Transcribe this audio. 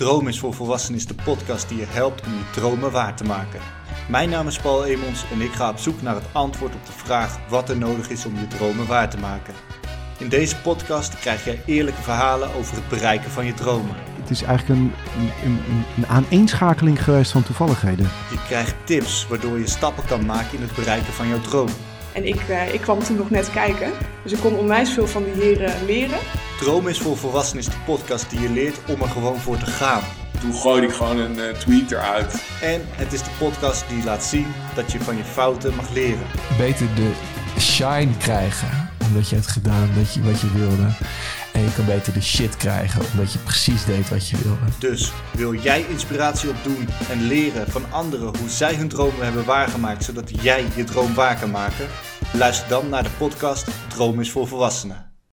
Droom is voor Volwassenen is de podcast die je helpt om je dromen waar te maken. Mijn naam is Paul Emons en ik ga op zoek naar het antwoord op de vraag wat er nodig is om je dromen waar te maken. In deze podcast krijg jij eerlijke verhalen over het bereiken van je dromen. Het is eigenlijk een, een, een, een aaneenschakeling geweest van toevalligheden. Je krijgt tips waardoor je stappen kan maken in het bereiken van jouw droom. En ik, eh, ik kwam toen nog net kijken, dus ik kon onwijs veel van die heren leren. Droom is voor Volwassenen is de podcast die je leert om er gewoon voor te gaan. Toen gooide ik gewoon een eh, tweet eruit. En het is de podcast die laat zien dat je van je fouten mag leren. beter de shine krijgen. Omdat je hebt gedaan wat je, wat je wilde. En je kan beter de shit krijgen. Omdat je precies deed wat je wilde. Dus wil jij inspiratie opdoen en leren van anderen hoe zij hun dromen hebben waargemaakt, zodat jij je droom waar kan maken? Luister dan naar de podcast Droom is voor Volwassenen.